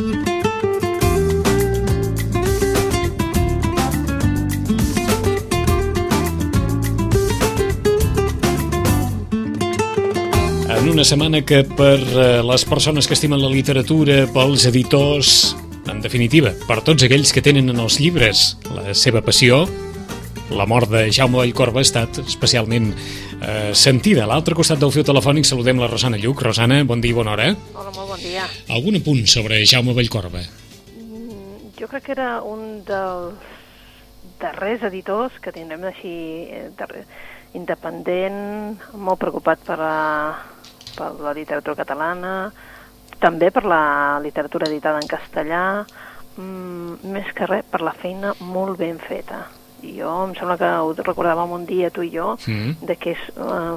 En una setmana que per eh, les persones que estimen la literatura, pels editors, en definitiva, per tots aquells que tenen en els llibres la seva passió, la mort de Jaume Vallcorba ha estat especialment eh, sentida. A l'altre costat del fil telefònic saludem la Rosana Lluc. Rosana, bon dia i bona hora. Hola, molt bon dia. Algun apunt sobre Jaume Vallcorba? Mm, Jo crec que era un dels darrers editors que tindrem així eh, darrer, independent, molt preocupat per la, per la literatura catalana, també per la literatura editada en castellà, mm, més que res per la feina molt ben feta. Jo em sembla que ho recordàvem un dia tu i jo, Mm. de que és eh,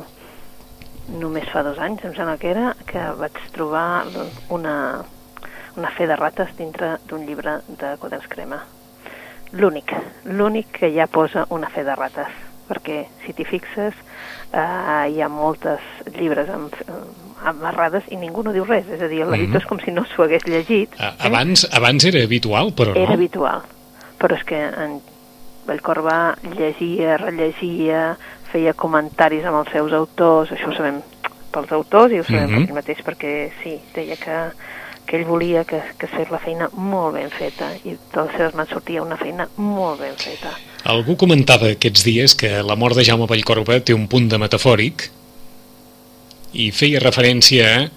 només fa dos anys, em sembla que era, que vaig trobar una, una fe de rates dintre d'un llibre de quaderns crema. L'únic, l'únic que ja posa una fe de rates, perquè si t'hi fixes eh, hi ha moltes llibres amb, amb amarrades i ningú no diu res, és a dir, l'editor Mhm. és com si no s'ho hagués llegit. A- Abans, abans era habitual, però Era no. habitual, però és que en Vallcorba llegia, rellegia, feia comentaris amb els seus autors, això ho sabem pels autors i ho sabem Mhm. per ell mateix perquè sí, deia que, que ell volia que, que es fes la feina molt ben feta i de les seves mans sortia una feina molt ben feta. Algú comentava aquests dies que la mort de Jaume Vallcorba té un punt de metafòric i feia referència a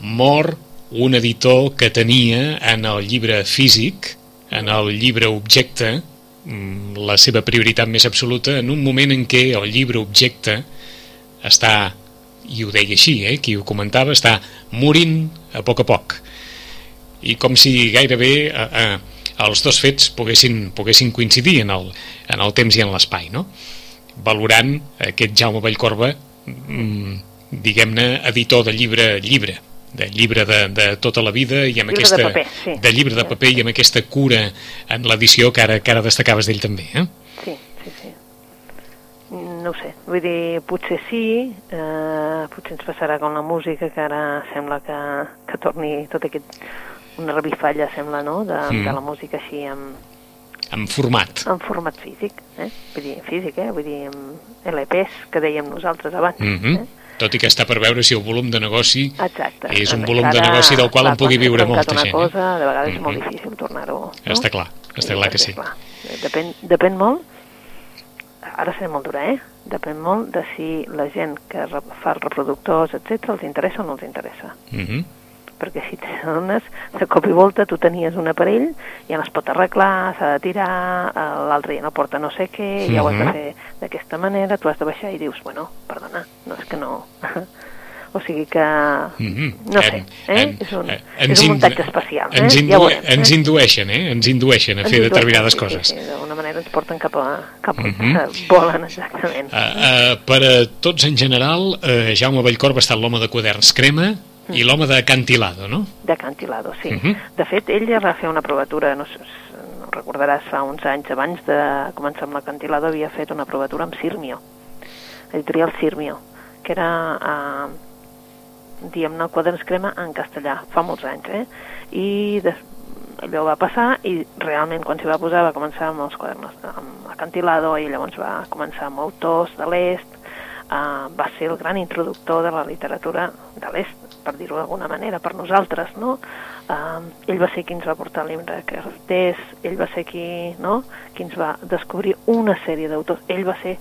mor un editor que tenia en el llibre físic, en el llibre objecte, mm, la seva prioritat més absoluta en un moment en què el llibre objecte està, i ho deia així, eh, qui ho comentava, està morint a poc a poc. I com si gairebé eh, eh, els dos fets poguessin, poguessin coincidir en el, en el temps i en l'espai, no? valorant aquest Jaume Vallcorba, mm, diguem-ne, editor de llibre llibre, de llibre de, de tota la vida i amb Llibre de aquesta, paper, sí. de llibre de paper i amb aquesta cura en l'edició que ara, que ara destacaves d'ell també. Eh? Sí, sí, sí. No ho sé, vull dir, potser sí, eh, potser ens passarà com la música, que ara sembla que, que torni tot aquest... una revifalla, sembla, no?, de, Mm. de la música així amb, En format. en format físic, eh? Vull dir, físic, eh? Vull dir, LPs, que dèiem nosaltres abans. Mm -hmm. eh? Tot i que està per veure si el volum de negoci Exacte. és un volum de negoci del qual en pugui viure molta una gent. Cosa, de vegades és molt Mhm. difícil tornar-ho... No? Està clar, està clar que sí. Clar, depèn, depèn molt, ara seré molt dura, eh? Depèn molt de si la gent que fa reproductors, etc els interessa o no els interessa. Mm -hmm. Perquè si t'adones, de cop i volta tu tenies un aparell, ja no es pot arreglar, s'ha de tirar, eh, l'altre ja no porta no sé què, ja ho has de Mhm. fer d'aquesta manera, tu has de baixar i dius, bueno, perdona, no és que no... o sigui que... Mhm. No sé, eh? en- és un, és un indu- muntatge especial, eh? Ens, ja indue, ho veurem, ens eh? indueixen, eh? Ens indueixen a Ens fer indueixen, determinades sí, coses. Sí, sí, d'alguna manera ens porten cap a... cap a Mhm. volen, exactament. Uh, uh, per a tots en general, uh, Jaume Vallcorba ha estat l'home de quaderns crema i l'home de cantilado, no? De Cantilado, sí. Mhm. De fet, ell ja va fer una provatura, no no recordaràs, fa uns anys abans de començar amb la Cantilado, havia fet una provatura amb Sirmio, editorial Sirmio, que era, eh, diguem-ne, quaderns crema en castellà, fa molts anys, eh? I des, allò va passar i realment quan s'hi va posar va començar amb els quaderns amb Acantilado i llavors va començar amb autors de l'est uh, va ser el gran introductor de la literatura de l'est per dir-ho d'alguna manera, per nosaltres no? Uh, ell va ser qui ens va portar el llibre que Artés, ell va ser qui no? qui ens va descobrir una sèrie d'autors, ell va ser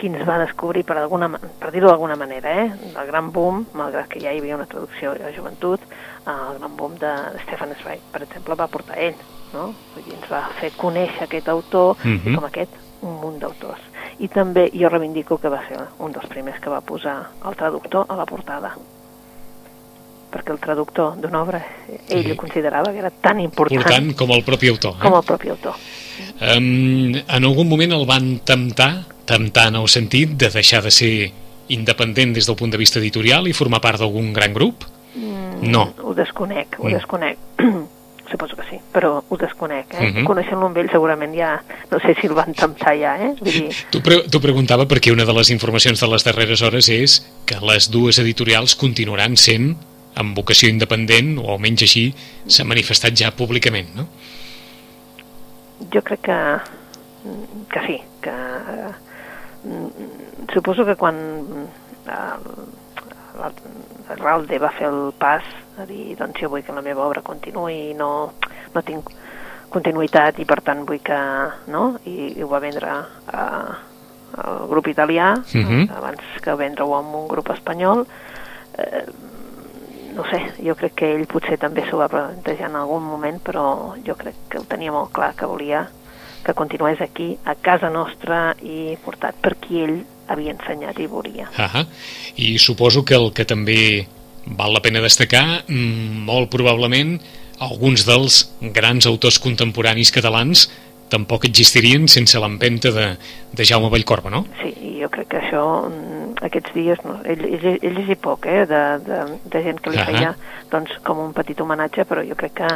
qui ens va descobrir per, alguna, per dir-ho d'alguna manera, eh? el gran boom, malgrat que ja hi havia una traducció a joventut, eh, el gran boom de Stefan Zweig, per exemple, va portar ell, no? Vull dir, ens va fer conèixer aquest autor Mhm. i com aquest un munt d'autors. I també jo reivindico que va ser un dels primers que va posar el traductor a la portada perquè el traductor d'una obra ell Sí. ho considerava que era tan important Important com el propi autor. Eh? com el propi autor. Um, en algun moment el van temptar, temptar en el sentit de deixar de ser independent des del punt de vista editorial i formar part d'algun gran grup? Mm, No. Ho desconec, ho Mm. desconec. Suposo que sí, però ho desconec. Eh? Mhm. Coneixent-lo amb ell segurament ja... No sé si el van temptar ja, eh? Vull dir, T'ho pre preguntava perquè una de les informacions de les darreres hores és que les dues editorials continuaran sent amb vocació independent, o almenys així s'ha manifestat ja públicament, no? Jo crec que, que sí, que suposo que quan l'Alde va fer el pas a dir, doncs jo vull que la meva obra continuï i no, no tinc continuïtat i per tant vull que, no? I, i ho va vendre a, al grup italià, uh Mhm. -huh. abans que vendre-ho amb un grup espanyol, eh, no sé, jo crec que ell potser també s'ho va plantejar en algun moment, però jo crec que ho tenia molt clar, que volia que continués aquí, a casa nostra i portat per qui ell havia ensenyat i volia. Ah I suposo que el que també val la pena destacar, mm, molt probablement, alguns dels grans autors contemporanis catalans tampoc existirien sense l'empenta de, de Jaume Vallcorba, no? Sí, jo crec que això, mm, aquests dies, no, ell, ell, ell llegi poc, eh, de, de, de gent que li Ahà. feia, doncs, com un petit homenatge, però jo crec que,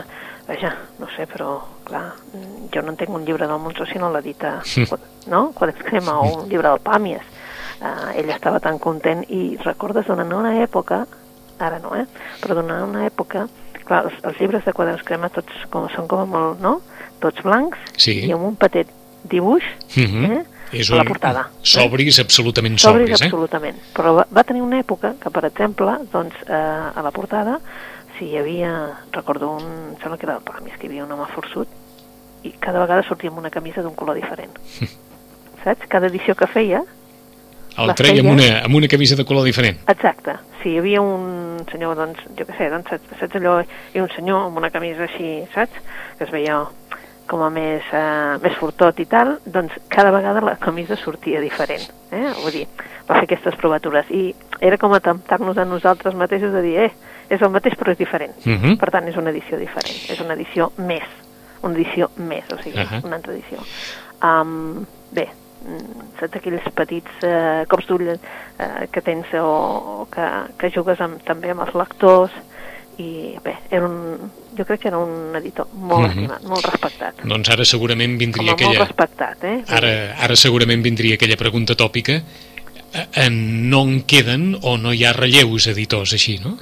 vaja, no sé, però, clar, jo no entenc un llibre del Montsó si no l'ha dit, a, no?, Quadres Crema, o un llibre del Pàmies. Uh, ell estava tan content i recordes durant una època, ara no, eh, però durant una època, clar, els, els llibres de Quadres Crema tots com, són com a molt, no?, tots blancs Sí. i amb un petit dibuix, Mhm. eh, És a la un portada. eh? sobris, absolutament Sobris, sobris, eh? absolutament. Però va, va tenir una època que, per exemple, doncs, eh, a la portada, si hi havia, recordo un, em sembla que era el Pàmies, que hi havia un home forçut, i cada vegada sortia amb una camisa d'un color diferent. Saps? Cada edició que feia, El treia amb feia- una, amb una camisa de color diferent. exacte, si hi havia un senyor, doncs, jo què sé, doncs, saps, saps allò, i un senyor amb una camisa així, saps? Que es veia com a més, eh, més fortot i tal, doncs cada vegada la camisa sortia diferent. Eh? Vull dir, va fer aquestes provatures. I era com a temptar-nos a nosaltres mateixos de dir, eh, és el mateix però és diferent. Mhm. Per tant, és una edició diferent. És una edició més. Una edició més, o sigui, Ahà. una altra edició. Um, bé, saps aquells petits eh, cops d'ull eh, que tens o, o que, que jugues amb, també amb els lectors i bé, era un, jo crec que era un editor molt Mhm. estimat, molt respectat. Doncs ara segurament Com vindria molt aquella... respectat, eh? Ara, ara segurament vindria aquella pregunta tòpica en no en queden o no hi ha relleus editors així, no?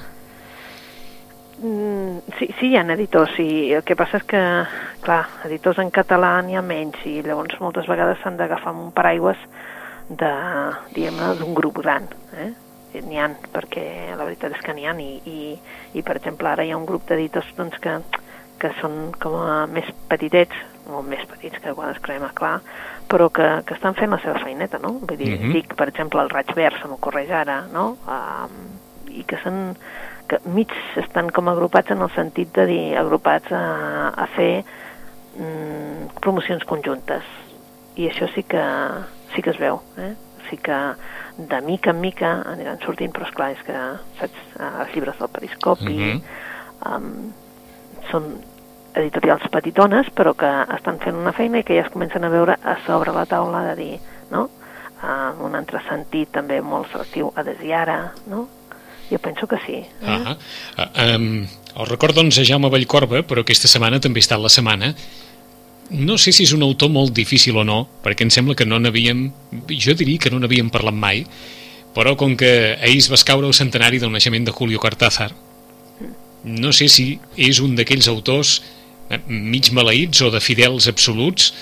Mm, sí, sí, hi ha editors, sí. El que passa és que, clar, editors en català n'hi ha menys i llavors moltes vegades s'han d'agafar amb un paraigües de, d'un grup gran, eh? N'hi ha, perquè la veritat és que n'hi ha i, i, i, per exemple, ara hi ha un grup d'editors doncs, que, que són com a més petitets, molt més petits que quan es crema, clar, però que, que estan fent la seva feineta, no? Vull dir, Mhm. dic, per exemple, el Raig Verd, se m'ocorreix ara, no? Um, I que són que mig estan com agrupats en el sentit de dir agrupats a, a fer mm, promocions conjuntes i això sí que sí que es veu eh? Sí que de mica en mica aniran sortint però esclar és que saps, eh, els llibres del Periscopi Mhm. um, són editorials petitones però que estan fent una feina i que ja es comencen a veure a sobre la taula de dir no? Uh, un altre sentit també molt selectiu a Desiara no? jo penso que sí eh? Ah uh, um, el record doncs a Jaume Vallcorba, però aquesta setmana també ha estat la setmana no sé si és un autor molt difícil o no, perquè em sembla que no n'havíem, jo diria que no n'havíem parlat mai, però com que ahir es va escaure el centenari del naixement de Julio Cortázar, no sé si és un d'aquells autors eh, mig maleïts o de fidels absoluts,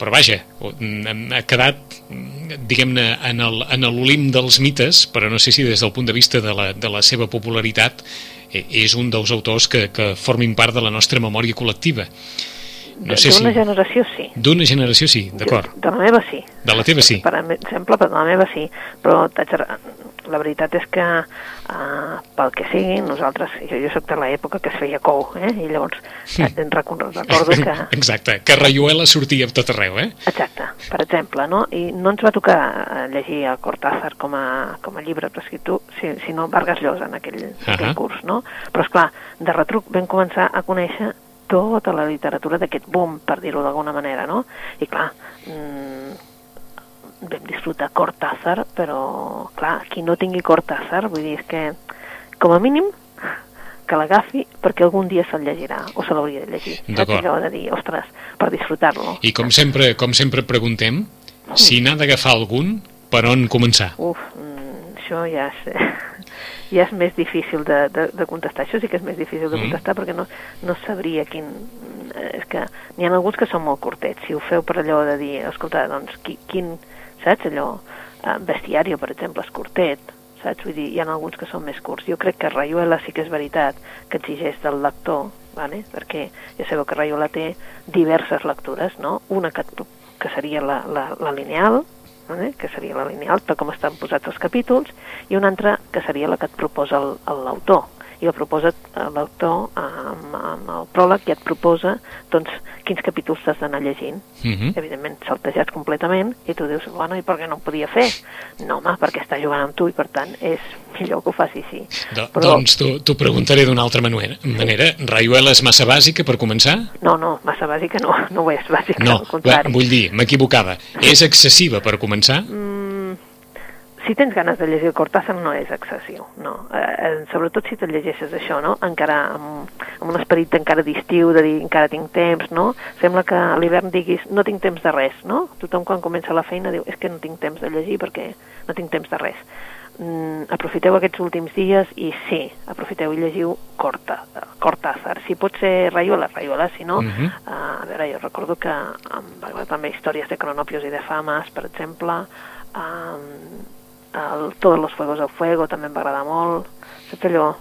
però vaja, mm, ha quedat, mm, diguem-ne, en l'olim dels mites, però no sé si des del punt de vista de la, de la seva popularitat eh, és un dels autors que, que formin part de la nostra memòria col·lectiva. No sé d'una si... generació sí D'una generació sí, d'acord. de la meva sí De la teva sí. per exemple, per la meva sí, però la veritat és que uh, pel que sigui, nosaltres, jo, jo soc de l'època que es feia cou, eh? i llavors Sí. eh, recordo, que... Exacte, que Rayuela sortia a tot arreu, eh? Exacte, per exemple, no? I no ens va tocar eh, llegir a Cortázar com a, com a llibre prescrit, si- sinó Vargas Llosa en aquell, uh Ahà. aquell curs, no? Però, és clar de retruc vam començar a conèixer tota la literatura d'aquest boom, per dir-ho d'alguna manera, no? I clar, mm, vam disfrutar Cortázar, però, clar, qui no tingui Cortázar, vull dir, és que, com a mínim, que l'agafi perquè algun dia se'l llegirà, o se l'hauria de llegir. D'acord. de dir, ostres, per disfrutar-lo. I com sempre, com sempre preguntem, si n'ha d'agafar algun, per on començar? Uf, mm, això això ja és, ja és més difícil de, de, de contestar. Això sí que és més difícil de Mm. contestar perquè no, no sabria quin... eh, És que n'hi ha alguns que són molt curtets. Si ho feu per allò de dir, escolta, doncs, qui, quin... Saps allò? Eh, bestiario, per exemple, és curtet. Saps? Vull dir, hi ha alguns que són més curts. Jo crec que Rayuela sí que és veritat que exigeix del lector, vale? perquè ja sabeu que Rayuela té diverses lectures, no? Una que, que seria la, la, la lineal, vale? que seria la lineal, tal com estan posats els capítols, i una altra que seria la que et proposa l'autor. I la proposa eh, l'autor amb, amb el pròleg i et proposa doncs, quins capítols t'has d'anar llegint. Mhm. Evidentment, saltejats completament, i tu dius, bueno, i per què no ho podia fer? No, home, perquè està jugant amb tu i per tant és millor que ho faci així. Do, Doncs t'ho preguntaré d'una altra manera. manera. Rayuela és massa bàsica per començar? No, no, massa bàsica no, no ho és, bàsica, No, al va, vull dir, m'equivocava. És excessiva per començar? Mm, si tens ganes de llegir Cortázar no és excessiu, no. Eh, eh, sobretot si te llegeixes això, no? Encara amb, amb un esperit encara d'estiu, de dir encara tinc temps, no? Sembla que a l'hivern diguis no tinc temps de res, no? Tothom quan comença la feina diu és que no tinc temps de llegir perquè no tinc temps de res. Mm, aprofiteu aquests últims dies i sí, aprofiteu i llegiu Corta, Cortázar. Si pot ser Rayuela, Rayuela, si no, Mhm. Uh, a veure, jo recordo que em va agradar també històries de cronopios i de fames, per exemple, um, el Todos los fuegos del fuego també em va agradar molt, saps allò?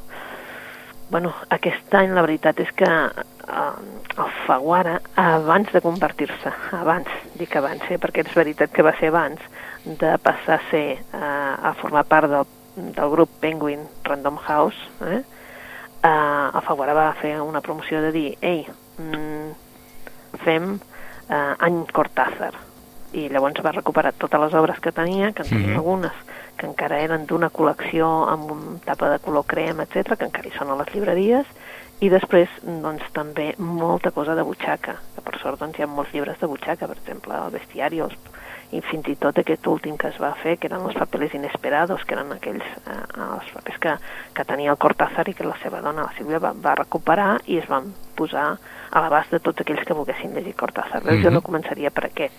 Bueno, aquest any la veritat és que uh, el Faguara, abans de convertir-se, abans, dic abans, eh, perquè és veritat que va ser abans, de passar a ser, uh, a formar part del, del grup Penguin Random House, eh, uh, el Faguara va fer una promoció de dir, ei, mm, fem uh, any Cortázar, i llavors va recuperar totes les obres que tenia, que en tenia Mhm. algunes que encara eren d'una col·lecció amb un tapa de color crem, etc que encara hi són a les llibreries, i després doncs, també molta cosa de butxaca, que per sort doncs, hi ha molts llibres de butxaca, per exemple, el bestiari, els, i fins i tot aquest últim que es va fer, que eren els papeles inesperados, que eren aquells eh, els papers que, que tenia el Cortázar i que la seva dona, la Sílvia, va, va recuperar i es van posar a l'abast de tots aquells que volguessin llegir Cortázar. Veus, Jo Mhm. no començaria per aquest,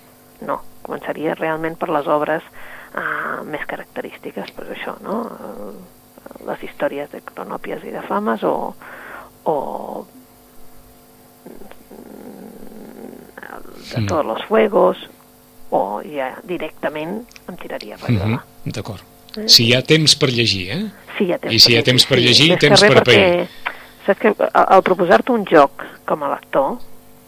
no, començaria realment per les obres uh, més característiques, pues això, no? Uh, les històries de cronòpies i de fames o, o mm, de Mm. tots los fuegos o ja directament em tiraria a Rayola. Mhm, D'acord. Eh? Si hi ha temps per llegir, eh? Sí, hi ha temps I si per hi ha temps per llegir, que temps per perquè, Saps que al, al proposar-te un joc com a lector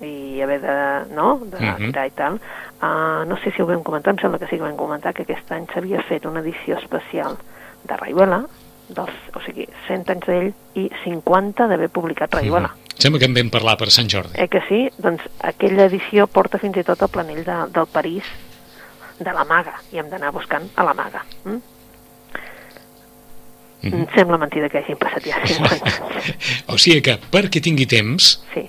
i haver de, no, de Mhm. tirar i tal, uh, no sé si ho vam comentar, em sembla que sí que vam comentar que aquest any s'havia fet una edició especial de Rayuela, dels, o sigui, 100 anys d'ell i 50 d'haver publicat. Mhm. Sembla que en vam parlar per Sant Jordi. Eh que sí? Doncs aquella edició porta fins i tot el planell de, del París de la maga, i hem d'anar buscant a la maga. Mm? Mhm. Em sembla mentida que hagin passat ja 50 anys. O sigui que, perquè tingui temps, Sí,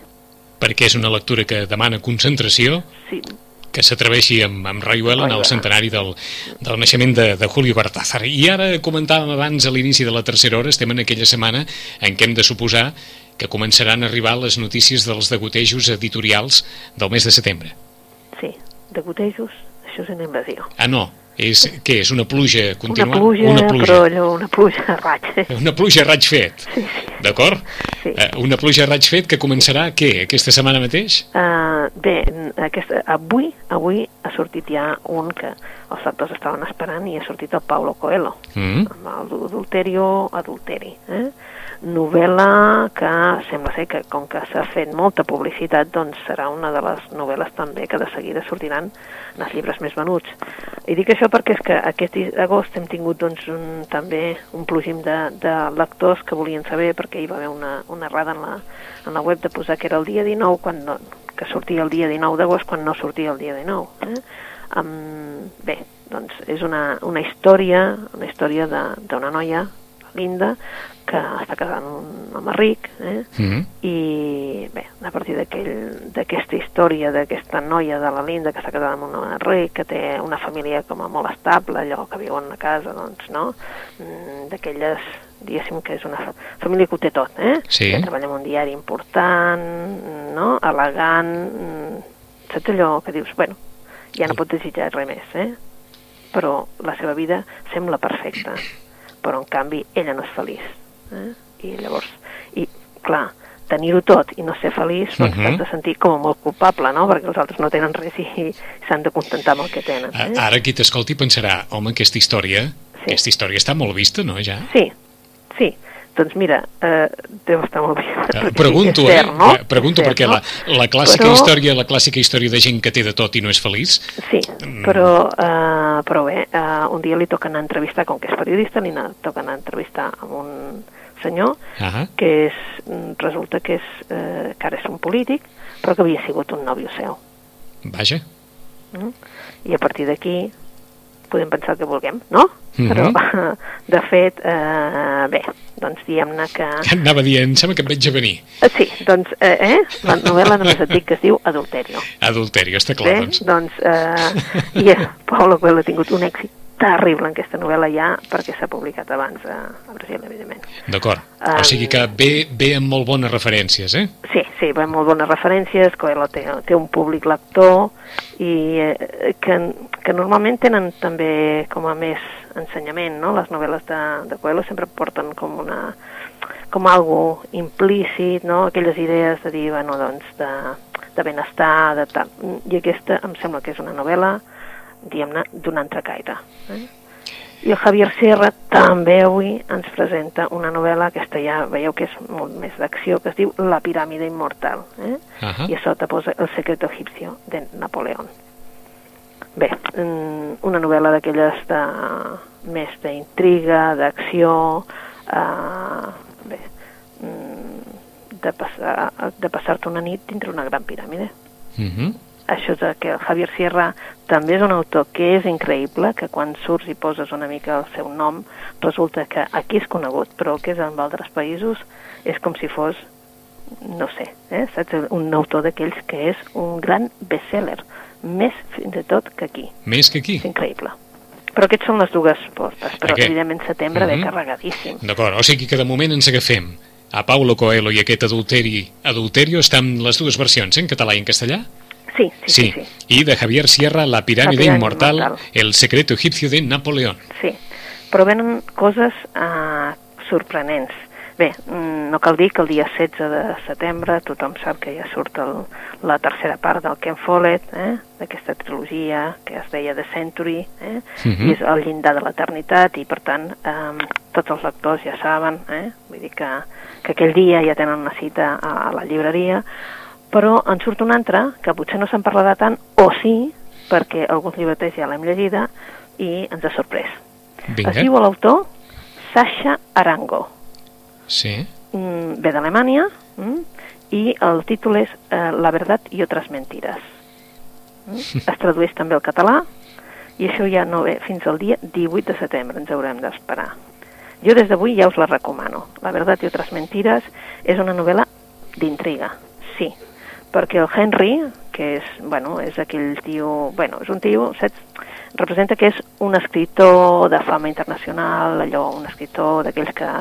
perquè és una lectura que demana concentració, sí, que s'atreveixi amb, amb Rayuela en el centenari del, del naixement de, de Julio Cortázar. I ara comentàvem abans, a l'inici de la tercera hora, estem en aquella setmana en què hem de suposar que començaran a arribar les notícies dels degotejos editorials del mes de setembre. sí. De gotejos, això és una invasió. Ah, no, és, què és, una pluja contínua? Una pluja, una pluja. però allò, una pluja a raig. Una pluja a raig fet, Sí, sí. d'acord? Sí. Eh, una pluja a raig fet que començarà, què, aquesta setmana mateix? Uh, bé, aquesta, avui, avui ha sortit ja un que els lectors estaven esperant i ha sortit el Paulo Coelho, Mm? amb el Adulterio Adulteri. Eh? Novel·la que sembla ser que, com que s'ha fet molta publicitat, doncs serà una de les novel·les també que de seguida sortiran en els llibres més venuts. I dic això perquè és que aquest agost hem tingut doncs, un, també un plugim de, de lectors que volien saber, perquè hi va haver una, una errada en la, en la web de posar que era el dia 19, quan no, que sortia el dia 19 d'agost, quan no sortia el dia 19. Eh? Um, bé, doncs és una, una història, una història d'una noia, Linda, que està amb un home ric, eh? Mm? i bé, a partir d'aquesta història d'aquesta noia de la Linda que està casada amb un home ric, que té una família com a molt estable, allò que viuen a casa, doncs, no? Mm, D'aquelles, diguéssim que és una fa- família que ho té tot, eh? Sí. Que treballa en un diari important, no? Elegant, mm, saps allò que dius, bueno, ja no pot desitjar res més, eh? Però la seva vida sembla perfecta. Però en canvi ella no és feliç. Eh? I llavors, i clar, tenir-ho tot i no ser feliç, doncs Mhm. t'has de sentir com a molt culpable, no? Perquè els altres no tenen res i, s'han de contentar amb el que tenen. Eh? Ara qui t'escolti pensarà, home, aquesta història, Sí. aquesta història està molt vista, no, ja? Sí, sí. Doncs mira, eh, deu estar molt bé. Eh, Pregunto, cert, eh? no? Eh, Pregunto cert, perquè no? la, la clàssica Però- història, la clàssica història de gent que té de tot i no és feliç, Sí, Mm. però, eh, però bé, eh, un dia li toca anar a entrevistar, com que és periodista, li toca anar a entrevistar amb un senyor ah, que és, mm, resulta que, és, eh, que ara és un polític, però que havia sigut un nòvio seu. vaja, Mm? I a partir d'aquí podem pensar el que vulguem, no? Mhm. Però, de fet, eh, bé, doncs diguem-ne que... anava dient, em sembla que em veig a venir. Eh, Sí, doncs, eh, eh, la novel·la només et dic que es diu Adulterio. Adulteri, està clar, Bé, doncs. doncs, eh, i eh, Paulo Coelho ha tingut un èxit terrible en aquesta novel·la ja perquè s'ha publicat abans a, a Brasil, evidentment. D'acord. Um, O sigui que ve, ve amb molt bones referències, eh? Sí, sí, va amb molt bones referències, Coelho té, té un públic lector i eh, que, que normalment tenen també com a més ensenyament, no? Les novel·les de, de Coelho sempre porten com una com algo implícit, no? Aquelles idees de dir, bueno, doncs, de, de benestar, de tal. I aquesta em sembla que és una novel·la, diguem-ne, d'un altre caire. Eh? I el Javier Sierra també avui ens presenta una novel·la, aquesta ja veieu que és molt més d'acció, que es diu La piràmide immortal. Eh? Ahà. I a sota posa El secreto egipcio de Napoleón. Bé, mm, una novel·la d'aquelles de, més d'intriga, d'acció, eh, bé, mm, de passar- de passar-te una nit dintre una gran piràmide Mhm. Això el que el Javier Sierra també és un autor que és increïble, que quan surts i poses una mica el seu nom, resulta que aquí és conegut, però el que és en altres països és com si fos, no sé, eh, saps? un autor d'aquells que és un gran bestseller, més fins i tot que aquí. Més que aquí. És increïble. Però aquests són les dues portes, però Aquest. evidentment setembre ve Mhm. carregadíssim. D'acord, o sigui que de moment ens agafem a Paulo Coelho i aquest adulteri, adulterio estan les dues versions, eh, en català i en castellà? Sí, sí, sí. sí. I de Javier Sierra, La piràmide, piràmide immortal, immortal. El secreto egipcio de Napoleón. Sí, però venen coses eh, sorprenents. Bé, mm, no cal dir que el dia 16 de setembre tothom sap que ja surt el, la tercera part del Ken Follett, eh, d'aquesta trilogia que es deia The Century, eh, Mhm. i és el llindar de l'eternitat, i per tant eh, tots els lectors ja saben, eh, vull dir que, que aquell dia ja tenen una cita a, a la llibreria, però en surt una altra que potser no se'n parlarà tant, o sí, perquè alguns llibreters ja l'hem llegida i ens ha sorprès. Vinga. Es diu l'autor Sasha Arango. Sí. Mm, ve d'Alemanya mm, i el títol és eh, La verdad i otras mentiras. Mm? Es tradueix també al català i això ja no ve fins al dia 18 de setembre, ens haurem d'esperar. Jo des d'avui ja us la recomano. La verdad i otras mentiras és una novel·la d'intriga, sí, perquè el Henry, que és, bueno, és aquell tio, bueno, és un tio, saps, representa que és un escriptor de fama internacional, allò, un escriptor d'aquells que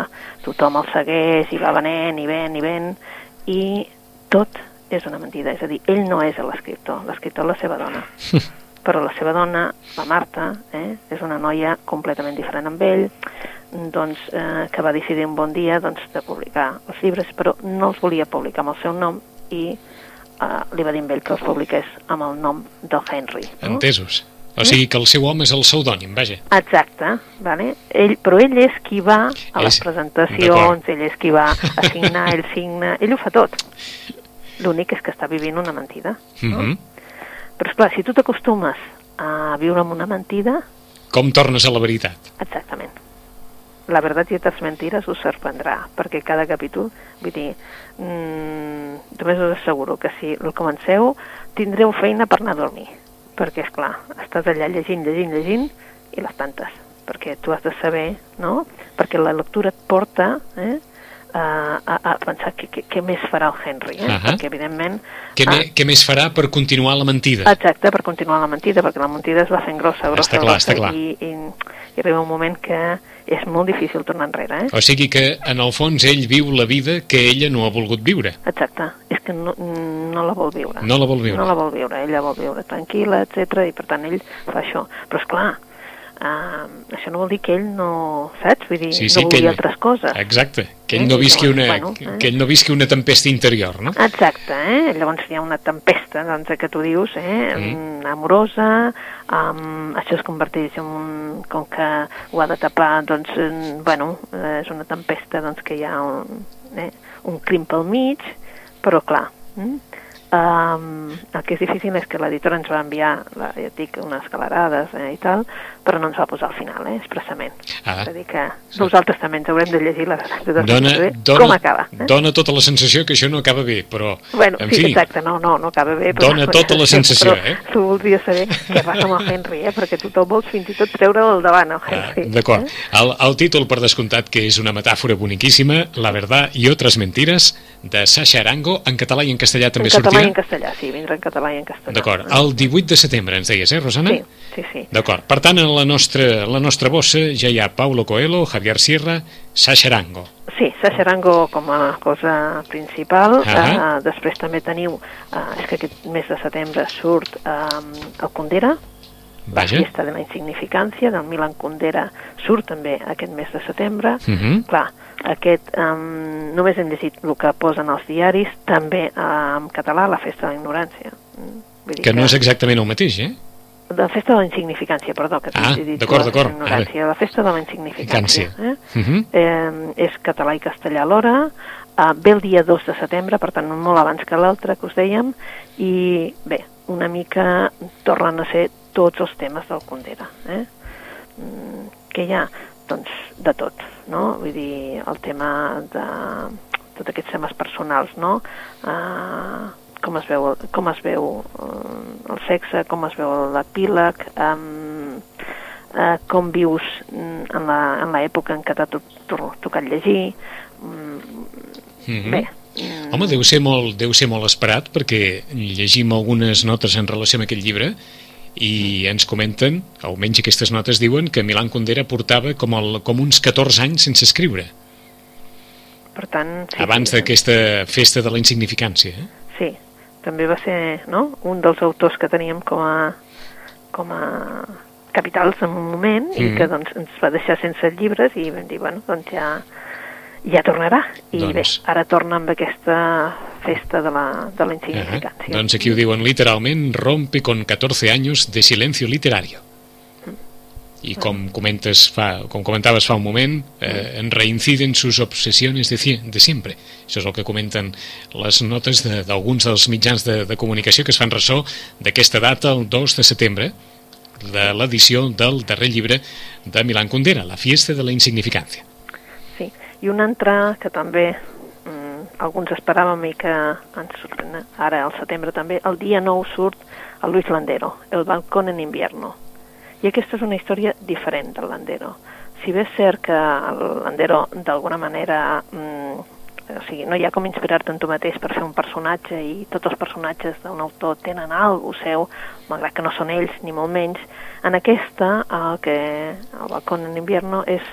tothom el segueix i va venent i ven i ven, i tot és una mentida, és a dir, ell no és l'escriptor, l'escriptor és la seva dona. Però la seva dona, la Marta, eh, és una noia completament diferent amb ell, doncs, eh, que va decidir un bon dia doncs, de publicar els llibres, però no els volia publicar amb el seu nom i eh, li va dir a ell que els publiqués amb el nom del Henry. No? Entesos. O sigui que el seu home és el pseudònim, vaja. Exacte, vale? ell, però ell és qui va a les És- presentacions, ell és qui va a signar, ell signa, ell ho fa tot. L'únic és que està vivint una mentida. No? Mhm. Però esclar, si tu t'acostumes a viure amb una mentida, Com tornes a la veritat? exactament. La veritat i altres mentires us sorprendrà, perquè cada capítol, vull dir, mm, només us asseguro que si el comenceu tindreu feina per anar a dormir, perquè, és clar, estàs allà llegint, llegint, llegint, i les tantes, perquè tu has de saber, no?, perquè la lectura et porta, eh?, a, a, a pensar què, més farà el Henry, eh? Ahà. perquè evidentment... Què, ah, què més farà per continuar la mentida? Exacte, per continuar la mentida, perquè la mentida es va fent grossa, grossa, Està clar, grossa, està clar. I, i, i arriba un moment que és molt difícil tornar enrere, eh? O sigui que, en el fons, ell viu la vida que ella no ha volgut viure. Exacte, és que no, no la vol viure. No la vol viure. No la vol viure, ella vol viure tranquil·la, etc i per tant ell fa això. Però és clar, Uh, això no vol dir que ell no, saps? Vull dir, Sí, sí, no volia ell- altres coses. Exacte, que ell Eh, no visqui una, bueno, eh. que ell no visqui una tempesta interior, no? Exacte, eh? llavors hi ha una tempesta doncs, que tu dius, eh? Mm. amorosa, um, això es converteix en un, com que ho ha de tapar, doncs, en, bueno, eh, és una tempesta doncs, que hi ha un, eh? un crim pel mig, però clar, mm? Um, el que és difícil és que l'editora ens va enviar, la, ja et dic, unes galerades eh, i tal, però no ens va posar al final, eh, expressament. Ah. És a dir que nosaltres també ens haurem de llegir la de Dona, saber dona, com acaba. Eh? dona tota la sensació que això no acaba bé, però, Bueno, en sí, fi, exacte, no, no, no acaba bé. Però, Dona tota la sensació, però eh? Tu voldries saber què passa amb el Henry, eh? Perquè tu te'l vols fins i tot treure'l al davant, el Ah, Henry. D'acord. Eh? El, el títol, per descomptat, que és una metàfora boniquíssima, La verdad y otras mentiras, de Sasha Arango, en català i en castellà també en català i en sortirà? castellà, sí, vindrà en català i en castellà. D'acord. El 18 de setembre, ens deies, eh, Rosana? Sí, sí, sí. D'acord. Per tant, en la nostra, la nostra bossa ja hi ha Paulo Coelho, Javier Sierra, Sasha Arango. Sí, Sasha Arango com a cosa principal. Ahà. Uh, després també teniu, uh, és que aquest mes de setembre surt um, el Condera, la Vaja. fiesta de la insignificància, del Milan Kundera, surt també aquest mes de setembre. Mhm. Clar, aquest, um, només hem llegit el que posen als diaris, també uh, en català, la festa de la ignorància. Mm, Vull dir Que no és exactament el mateix, eh? La festa de la insignificància, perdó, que Ah, dit d'acord, d'acord. La festa de la insignificància. Eh? Mhm. eh, és català i castellà alhora, eh, ve el dia 2 de setembre, per tant molt abans que l'altre que us dèiem, i bé, una mica tornen a ser tots els temes del Condera. Eh? Mm, que hi ha? Doncs de tot, no? Vull dir, el tema de tots aquests temes personals, no? Uh, com es veu, com es veu uh, el sexe, com es veu l'epíleg, um, uh, com vius mm, en la- en l'època en què t'ha to to tocat llegir. Mm, Mhm. Bé, mm, Home, deu ser, molt, deu ser molt esperat perquè llegim algunes notes en relació amb aquest llibre i ens comenten, almenys aquestes notes diuen, que Milan Kundera portava com, el, com uns 14 anys sense escriure, per tant... Sí, abans sí, d'aquesta festa de la insignificància. Eh? Sí, també va ser no? un dels autors que teníem com a, com a capitals en un moment i Mm. que doncs, ens va deixar sense llibres i vam dir, bueno, doncs ja, ja tornarà. I Doncs- bé, ara torna amb aquesta festa de la, de la insignificància. doncs aquí ho diuen literalment, rompe con 14 años de silencio literario. I com comentes fa, com comentaves fa un moment, eh, en reinciden sus obsesiones de, de siempre. Això és el que comenten les notes de- d'alguns de, dels mitjans de, de comunicació que es fan ressò d'aquesta data, el 2 de setembre, de l'edició del darrer llibre de Milan Kundera, La fiesta de la insignificància. Sí, i un altre que també mm, alguns esperàvem i que ens sorprèn ara al setembre també, el dia 9 surt el Luis Landero, El balcón en invierno. I aquesta és una història diferent del Landero. Si bé és cert que el Landero d'alguna manera mm, o sigui, no hi ha com inspirar-te en tu mateix per fer un personatge i tots els personatges d'un autor tenen alguna seu, malgrat que no són ells ni molt menys. En aquesta, el que el balcón en invierno és,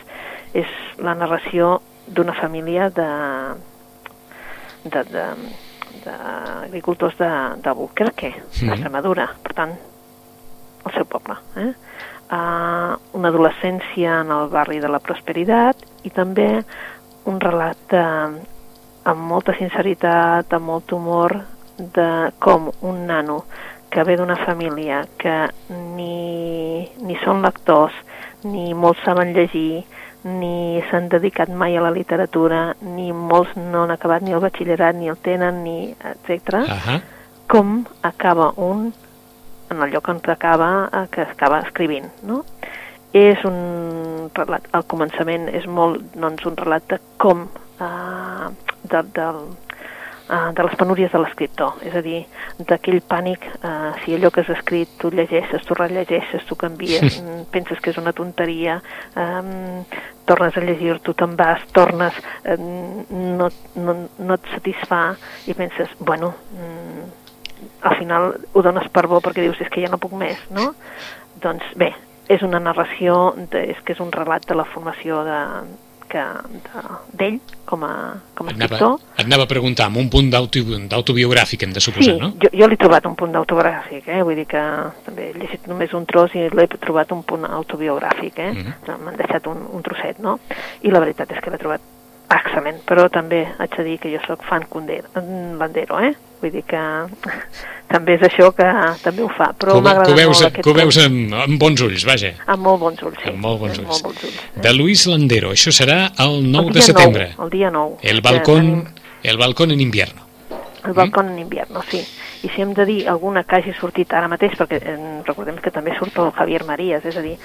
és la narració d'una família de de, de, d'agricultors de, de Buquerque, Mhm. d'Extremadura, per tant, el seu poble. Eh? Uh, una adolescència en el barri de la prosperitat i també un relat de, amb molta sinceritat, amb molt humor, de com un nano que ve d'una família que ni, ni són lectors, ni molts saben llegir, ni s'han dedicat mai a la literatura, ni molts no han acabat ni el batxillerat, ni el tenen, ni etc. Ahà. com acaba un en el lloc on acaba, eh, que acaba escrivint, no? És un relat, al començament és molt, doncs, un relat de com, eh, de, de, eh, de les penúries de l'escriptor, és a dir, d'aquell pànic, eh, si allò que has escrit tu llegeixes, tu rellegeixes, tu canvies, mm, penses que és una tonteria, eh, tornes a llegir, tu te'n vas, tornes, eh, no, no, no et satisfà i penses, bueno, mm, al final ho dones per bo perquè dius és que ja no puc més, no? Doncs bé, és una narració, de, és que és un relat de la formació de, que d'ell com a, com a Et anava, escriptor. et anava a preguntar, amb un punt d'auto- d'autobiogràfic, hem de suposar, Sí, no? jo, jo l'he trobat un punt d'autobiogràfic, eh? vull dir que també he llegit només un tros i l'he trobat un punt autobiogràfic, eh? Mhm. m'han deixat un, un trosset, no? I la veritat és que l'he trobat excel·lent, però també haig de dir que jo sóc fan mm, Landero, eh? Vull dir que també és això que també ho fa, però ho agradat veus, molt aquest que ho veus amb, amb bons ulls, vaja. Amb molt bons ulls, sí. Amb molt bons Amb ulls. Molt bons ulls. De Luis Landero, això serà el 9 El de setembre. 9, el dia 9. El balcón, tenim el balcón en invierno. El balcó en invierno, sí. I si hem de dir alguna que hagi sortit ara mateix, perquè eh, recordem que també surt el Javier Marías, és a dir,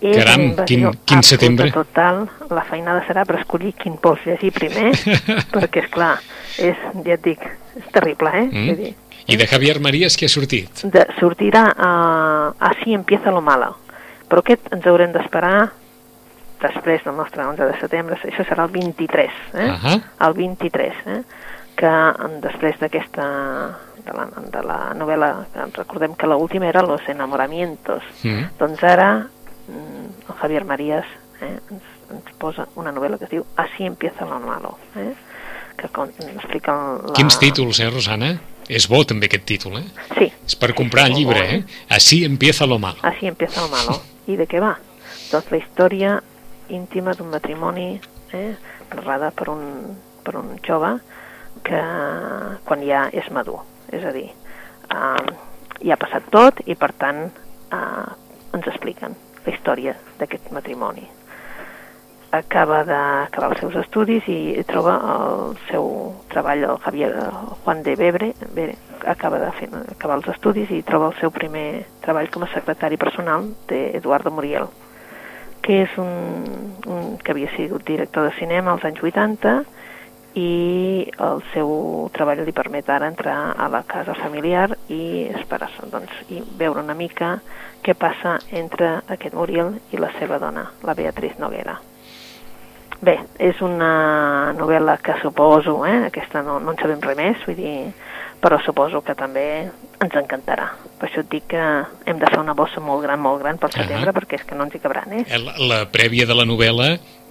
és Caram, quin- quin setembre. total, la feinada serà per escollir quin vols llegir primer, perquè, és clar, és, ja et dic, és terrible, eh? Mm? Dir, I de Javier Marías què ha sortit? de, sortirà a Así empieza lo malo, però aquest ens haurem d'esperar després del nostre 11 de setembre, això serà el 23, eh? Ahà. el 23, eh? que després d'aquesta de la, de la novel·la, que recordem que l'última era Los enamoramientos, Mm. doncs ara el Javier Marías eh, ens, ens posa una novel·la que es diu Así empieza lo malo, eh? que explica la... Quins títols, eh, Rosana? És bo també aquest títol, eh? Sí, És per comprar el molt llibre, bo, eh? Así empieza lo malo. Así empieza lo malo. I de què va? Doncs la història íntima d'un matrimoni eh, narrada per un, per un jove que quan ja és madur. És a dir, eh, ja ha passat tot i per tant eh, ens expliquen la història d'aquest matrimoni. Acaba d'acabar els seus estudis i troba el seu treball, el Javier Juan de Bebre, Bebre acaba de fer, acabar els estudis i troba el seu primer treball com a secretari personal d'Eduardo Muriel, que és un, un que havia sigut director de cinema als anys 80 i el seu treball li permet ara entrar a la casa familiar i esperar doncs, i veure una mica què passa entre aquest Muriel i la seva dona, la Beatriz Noguera. Bé, és una novel·la que suposo, eh, aquesta no, no en sabem res més, vull dir, però suposo que també ens encantarà. Per això et dic que hem de fer una bossa molt gran, molt gran pel setembre, Ahà. perquè és que no ens hi cabran, eh? La, la prèvia de la novel·la,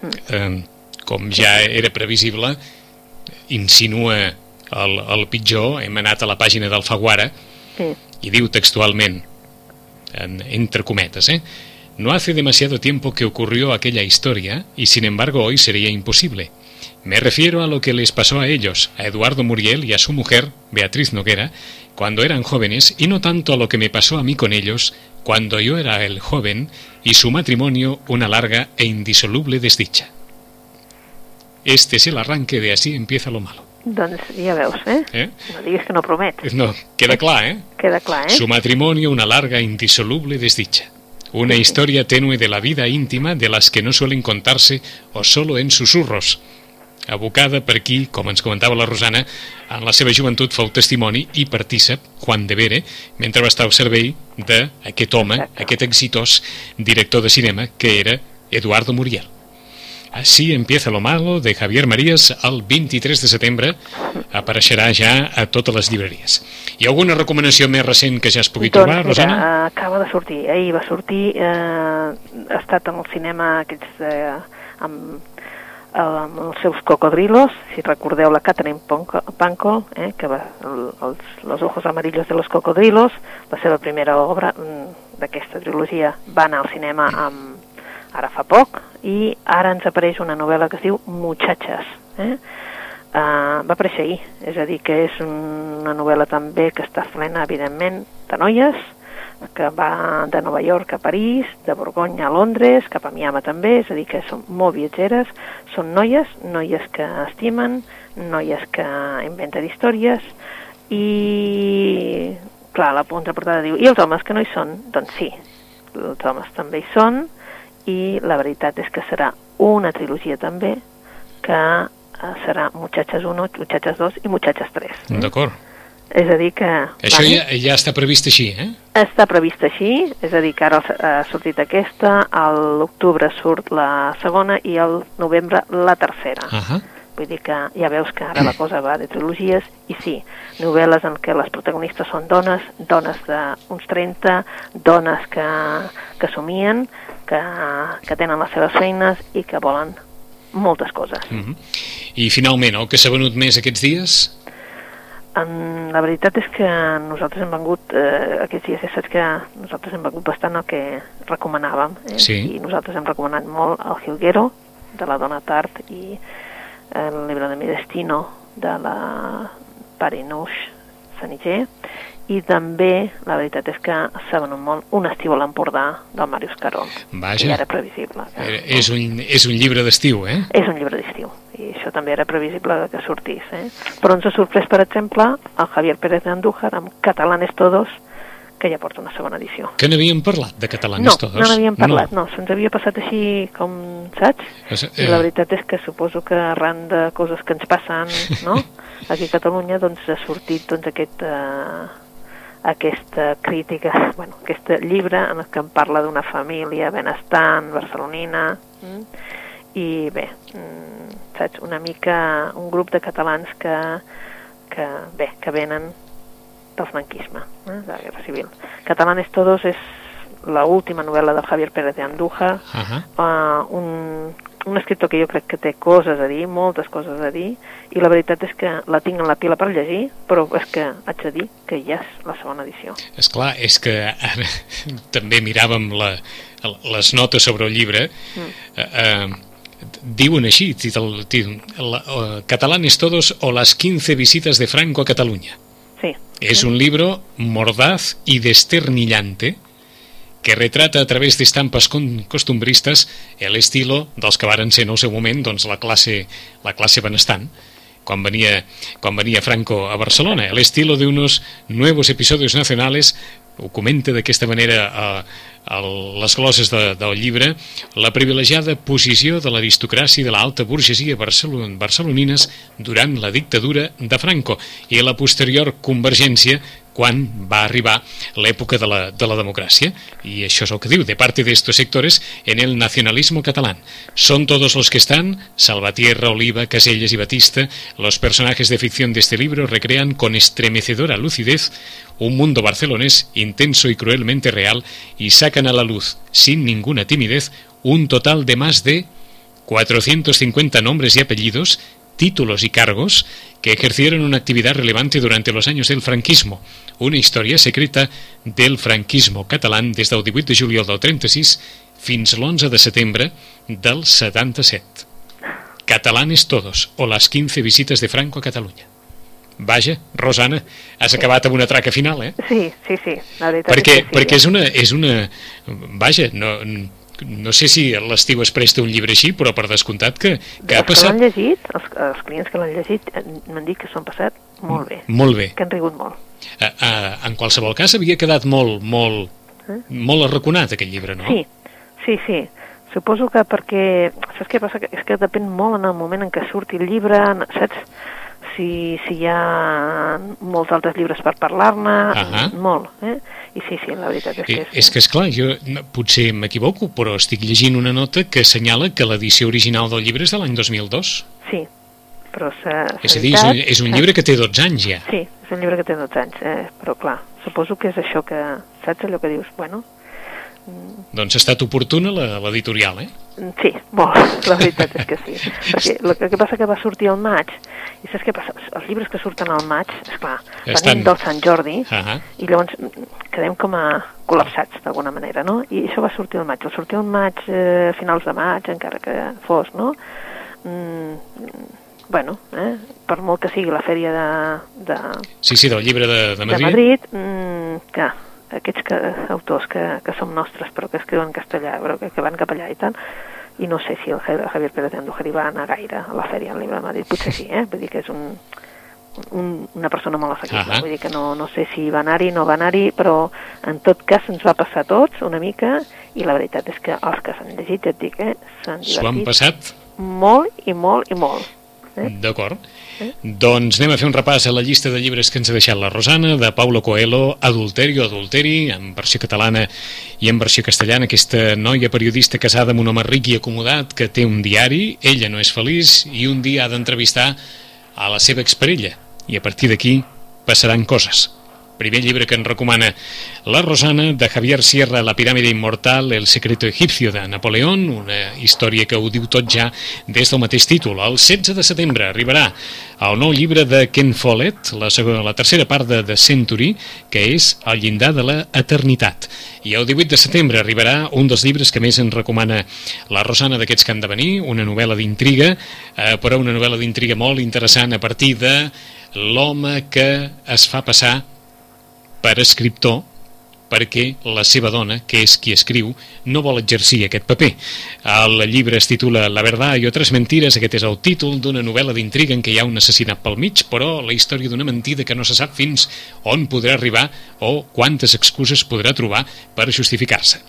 eh, com ja era previsible, insinua el, el pitjor. Hem anat a la pàgina d'Alfaguara Sí. y diu textualment, en, entre cometas, ¿eh? No hace demasiado tiempo que ocurrió aquella historia y sin embargo hoy sería imposible. Me refiero a lo que les pasó a ellos, a Eduardo Muriel y a su mujer, Beatriz Noguera, cuando eran jóvenes y no tanto a lo que me pasó a mí con ellos cuando yo era el joven y su matrimonio una larga e indisoluble desdicha. Este es el arranque de Así empieza lo malo. Doncs ja veus, eh? ¿eh? No diguis que no promet. No, queda clar, ¿eh? Queda clar, eh? Su matrimonio una larga e indisoluble desdicha. Una historia tenue de la vida íntima de las que no suelen contarse o solo en susurros. Abocada per qui, com ens comentava la Rosana, en la seva joventut fou testimoni i partícip, Juan de Vere, mentre va estar al servei d'aquest home, Exacte. aquest exitós director de cinema, que era Eduardo Muriel. Así empieza lo malo de Javier Marías el 23 de setembre apareixerà ja a totes les llibreries. Hi ha alguna recomanació més recent que ja es pugui doncs, trobar, mira, Rosana? eh, acaba de sortir, ahir va sortir, eh, ha estat en el cinema aquests, eh, amb, eh, amb els seus cocodrilos, si recordeu la Catherine Panko, eh, que va, el, els, Los ojos amarillos de los cocodrilos, la seva primera obra mm, d'aquesta trilogia va anar al cinema amb, ara fa poc, i ara ens apareix una novel·la que es diu Muchachas, eh? Uh, va aparèixer ahir, és a dir, que és una novel·la també que està plena, evidentment, de noies, que va de Nova York a París, de Borgonya a Londres, cap a Miami també, és a dir, que són molt viatgeres, són noies, noies que estimen, noies que inventen històries, i, clar, la portada diu, i els homes que no hi són? Doncs sí, els homes també hi són, i la veritat és que serà una trilogia també que eh, serà Muchachas 1, Muchachas 2 i Muchachas 3. D'acord. És a dir que... Això ja, ja està previst així, eh? Està previst així, és a dir que ara ha sortit aquesta, a l'octubre surt la segona i al novembre la tercera. Ahà. Vull dir que ja veus que ara la cosa va de trilogies i sí, novel·les en què les protagonistes són dones, dones d'uns 30, dones que, que somien, que, que tenen les seves feines i que volen moltes coses. Mm -hmm. I finalment, el que s'ha venut més aquests dies? En, la veritat és que nosaltres hem vengut, eh, aquests dies ja saps que nosaltres hem vengut bastant el que recomanàvem, eh? Sí. i nosaltres hem recomanat molt el Hilguero, de la Dona Tart, i el llibre de mi destino, de la Parinouche Sanitger, i també, la veritat és que s'ha venut molt Un estiu a l'Empordà, del Màrius Caró. Vaja. I era previsible. Que, Eh, És un, és un llibre d'estiu, eh? és un llibre d'estiu i això també era previsible que sortís eh? però ens ha sorprès per exemple el Javier Pérez de Andújar amb Catalanes Todos que ja porta una segona edició Que n'havíem parlat, de catalanes no, todos? no n'havíem parlat, no, se'ns havia passat així com, saps? És, I la veritat és que suposo que arran de coses que ens passen no? aquí a Catalunya doncs ha sortit doncs, aquest, eh, aquesta crítica, bueno, aquest llibre en el que em parla d'una família benestant, barcelonina, mm? i bé, mm, saps, una mica un grup de catalans que, que bé, que venen del franquisme, eh, de la Guerra Civil. Catalanes Todos és la última novel·la del Javier Pérez de Andújar, Uh -huh. uh, un, un escriptor que jo crec que té coses a dir, moltes coses a dir, i la veritat és que la tinc en la pila per llegir, però és que haig de dir que ja és la segona edició. És clar, és que ara també miràvem la, les notes sobre el llibre mm. eh, eh, diuen així títol, títol, la, uh, Catalanes todos o las 15 visitas de Franco a Catalunya Sí. es un libro mordaz y desternillante que retrata a través d'estampes costumbristes el estilo dels que varen ser en el seu moment doncs, la, classe, la classe benestant quan venia, quan venia Franco a Barcelona. El estilo de unos nuevos episodios nacionales ho comenta d'aquesta manera a, a les glosses de, del llibre la privilegiada posició de l'aristocràcia i de l'alta burgesia barcelon, barcelonines durant la dictadura de Franco i la posterior convergència quan va arribar l'època de, la, de la democràcia. Y això és el que diu, de parte de estos sectores en el nacionalismo catalán. Son todos los que están, Salvatierra, Oliva, Casellas y Batista, los personajes de ficción de este libro recrean con estremecedora lucidez un mundo barcelonés intenso y cruelmente real y sacan a la luz, sin ninguna timidez, un total de más de 450 nombres y apellidos, títulos y cargos que ejercieron una actividad relevante durante los años del franquismo, una història secreta del franquismo catalán des del 18 de juliol del 36 fins l'11 de setembre del 77. Catalanes todos, o les 15 visites de Franco a Catalunya. Vaja, Rosana, has acabat amb una traca final, eh? Sí, sí, sí, la Perquè, és que sí. perquè és una, és una... Vaja, no, no sé si l'estiu es presta un llibre així, però per descomptat que, que ha Els que passat l'han llegit, els, els clients que l'han llegit, eh, m'han dit que s'ho han passat molt bé, molt bé. que han rigut molt. A, a, en qualsevol cas havia quedat molt, molt, Eh? molt arraconat aquest llibre, no? Sí, sí, sí. Suposo que perquè... Saps què passa? Que És que depèn molt en el moment en què surti el llibre, saps? Si, si hi ha molts altres llibres per parlar-ne, Ahà. molt, eh? I sí, sí, la veritat és que Eh, És que, és clar, jo potser m'equivoco, però estic llegint una nota que assenyala que l'edició original del llibre és de l'any 2002. Sí, però s'ha... És a dir, és un, és un llibre que té 12 anys ja. Sí, és un llibre que té 12 anys, eh? però clar, suposo que és això que... Saps allò que dius? Bueno, Doncs ha estat oportuna la- l'editorial, eh? Sí, molt, la veritat és que sí. Perquè el que passa que va sortir al maig, i saps què passa? Els llibres que surten al maig, esclar, Estan- venim del Sant Jordi, Ah i llavors mm, quedem com a col·lapsats d'alguna manera, no? I això va sortir al maig. Va sortir al maig, eh, a finals de maig, encara que fos, no? Mm, bueno, eh, per molt que sigui la fèria de, de, Sí, sí, del llibre de, de de Madrid. Madrid, mm, que aquests que, autors que, que som nostres però que escriuen en castellà, però que, que van cap allà i tal, i no sé si el Ja- Javier Pérez de Andújar hi va anar gaire a la fèria al Llibre de Madrid, potser sí, eh? vull dir que és un, un, una persona molt assequible, Ahà. vull dir que no, no sé si va anar-hi, no va anar-hi, però en tot cas ens va passar a tots una mica, i la veritat és que els que s'han llegit, ja et dic, eh, s'han S'ho han divertit passat molt i molt i molt. Eh? D'acord. Doncs anem a fer un repàs a la llista de llibres que ens ha deixat la Rosana, de Paulo Coelho, Adulteri o Adulteri, en versió catalana i en versió castellana, aquesta noia periodista casada amb un home ric i acomodat que té un diari, ella no és feliç i un dia ha d'entrevistar a la seva exparella i a partir d'aquí passaran coses. Primer llibre que ens recomana la Rosana, de Javier Sierra, La piràmide immortal, El secreto egipcio de Napoleón, una història que ho diu tot ja des del mateix títol. El 16 de setembre arribarà el nou llibre de Ken Follett, la, segona, la tercera part de The Century, que és El llindar de la eternitat. I el 18 de setembre arribarà un dels llibres que més ens recomana la Rosana d'aquests que han de venir, una novel·la d'intriga, eh, però una novel·la d'intriga molt interessant a partir de l'home que es fa passar per escriptor perquè la seva dona, que és qui escriu, no vol exercir aquest paper. El llibre es titula La verdad i altres mentires, aquest és el títol d'una novel·la d'intriga en què hi ha un assassinat pel mig, però la història d'una mentida que no se sap fins on podrà arribar o quantes excuses podrà trobar per justificar-se.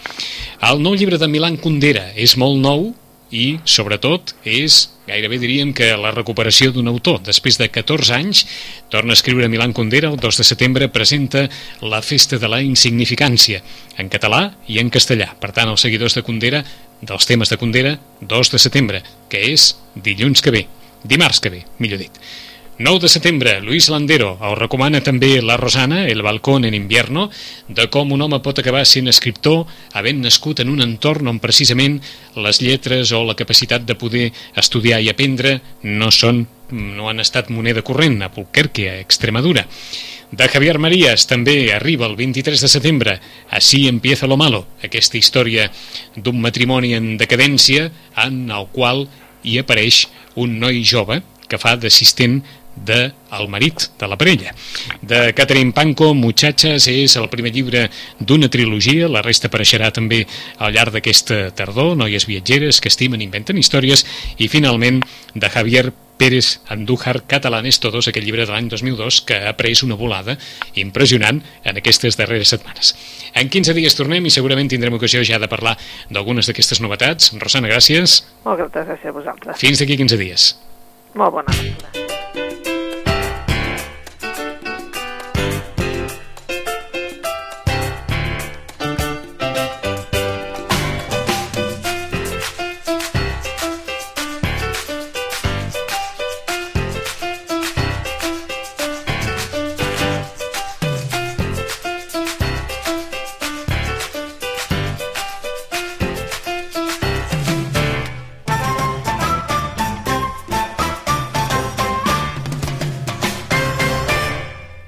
El nou llibre de Milan Kundera és molt nou, i, sobretot, és gairebé diríem que la recuperació d'un autor. Després de 14 anys, torna a escriure Milan Kundera, el 2 de setembre presenta La festa de la insignificància, en català i en castellà. Per tant, els seguidors de Kundera, dels temes de Kundera, 2 de setembre, que és dilluns que ve, dimarts que ve, millor dit. 9 de setembre, Luis Landero el recomana també la Rosana, El balcón en invierno, de com un home pot acabar sent escriptor havent nascut en un entorn on precisament les lletres o la capacitat de poder estudiar i aprendre no són no han estat moneda corrent a Pulquerque, a Extremadura. De Javier Marías també arriba el 23 de setembre Así empieza lo malo, aquesta història d'un matrimoni en decadència en el qual hi apareix un noi jove que fa d'assistent de El marit de la parella. De Catherine Panko, Muchachas, és el primer llibre d'una trilogia, la resta apareixerà també al llarg d'aquesta tardor, noies viatgeres que estimen, inventen històries, i finalment de Javier Pérez Andújar Catalanes Todos, aquest llibre de l'any 2002 que ha pres una volada impressionant en aquestes darreres setmanes. En 15 dies tornem i segurament tindrem ocasió ja de parlar d'algunes d'aquestes novetats. Rosana, gràcies. Moltes gràcies a vosaltres. Fins d'aquí 15 dies. Molt bona lectura.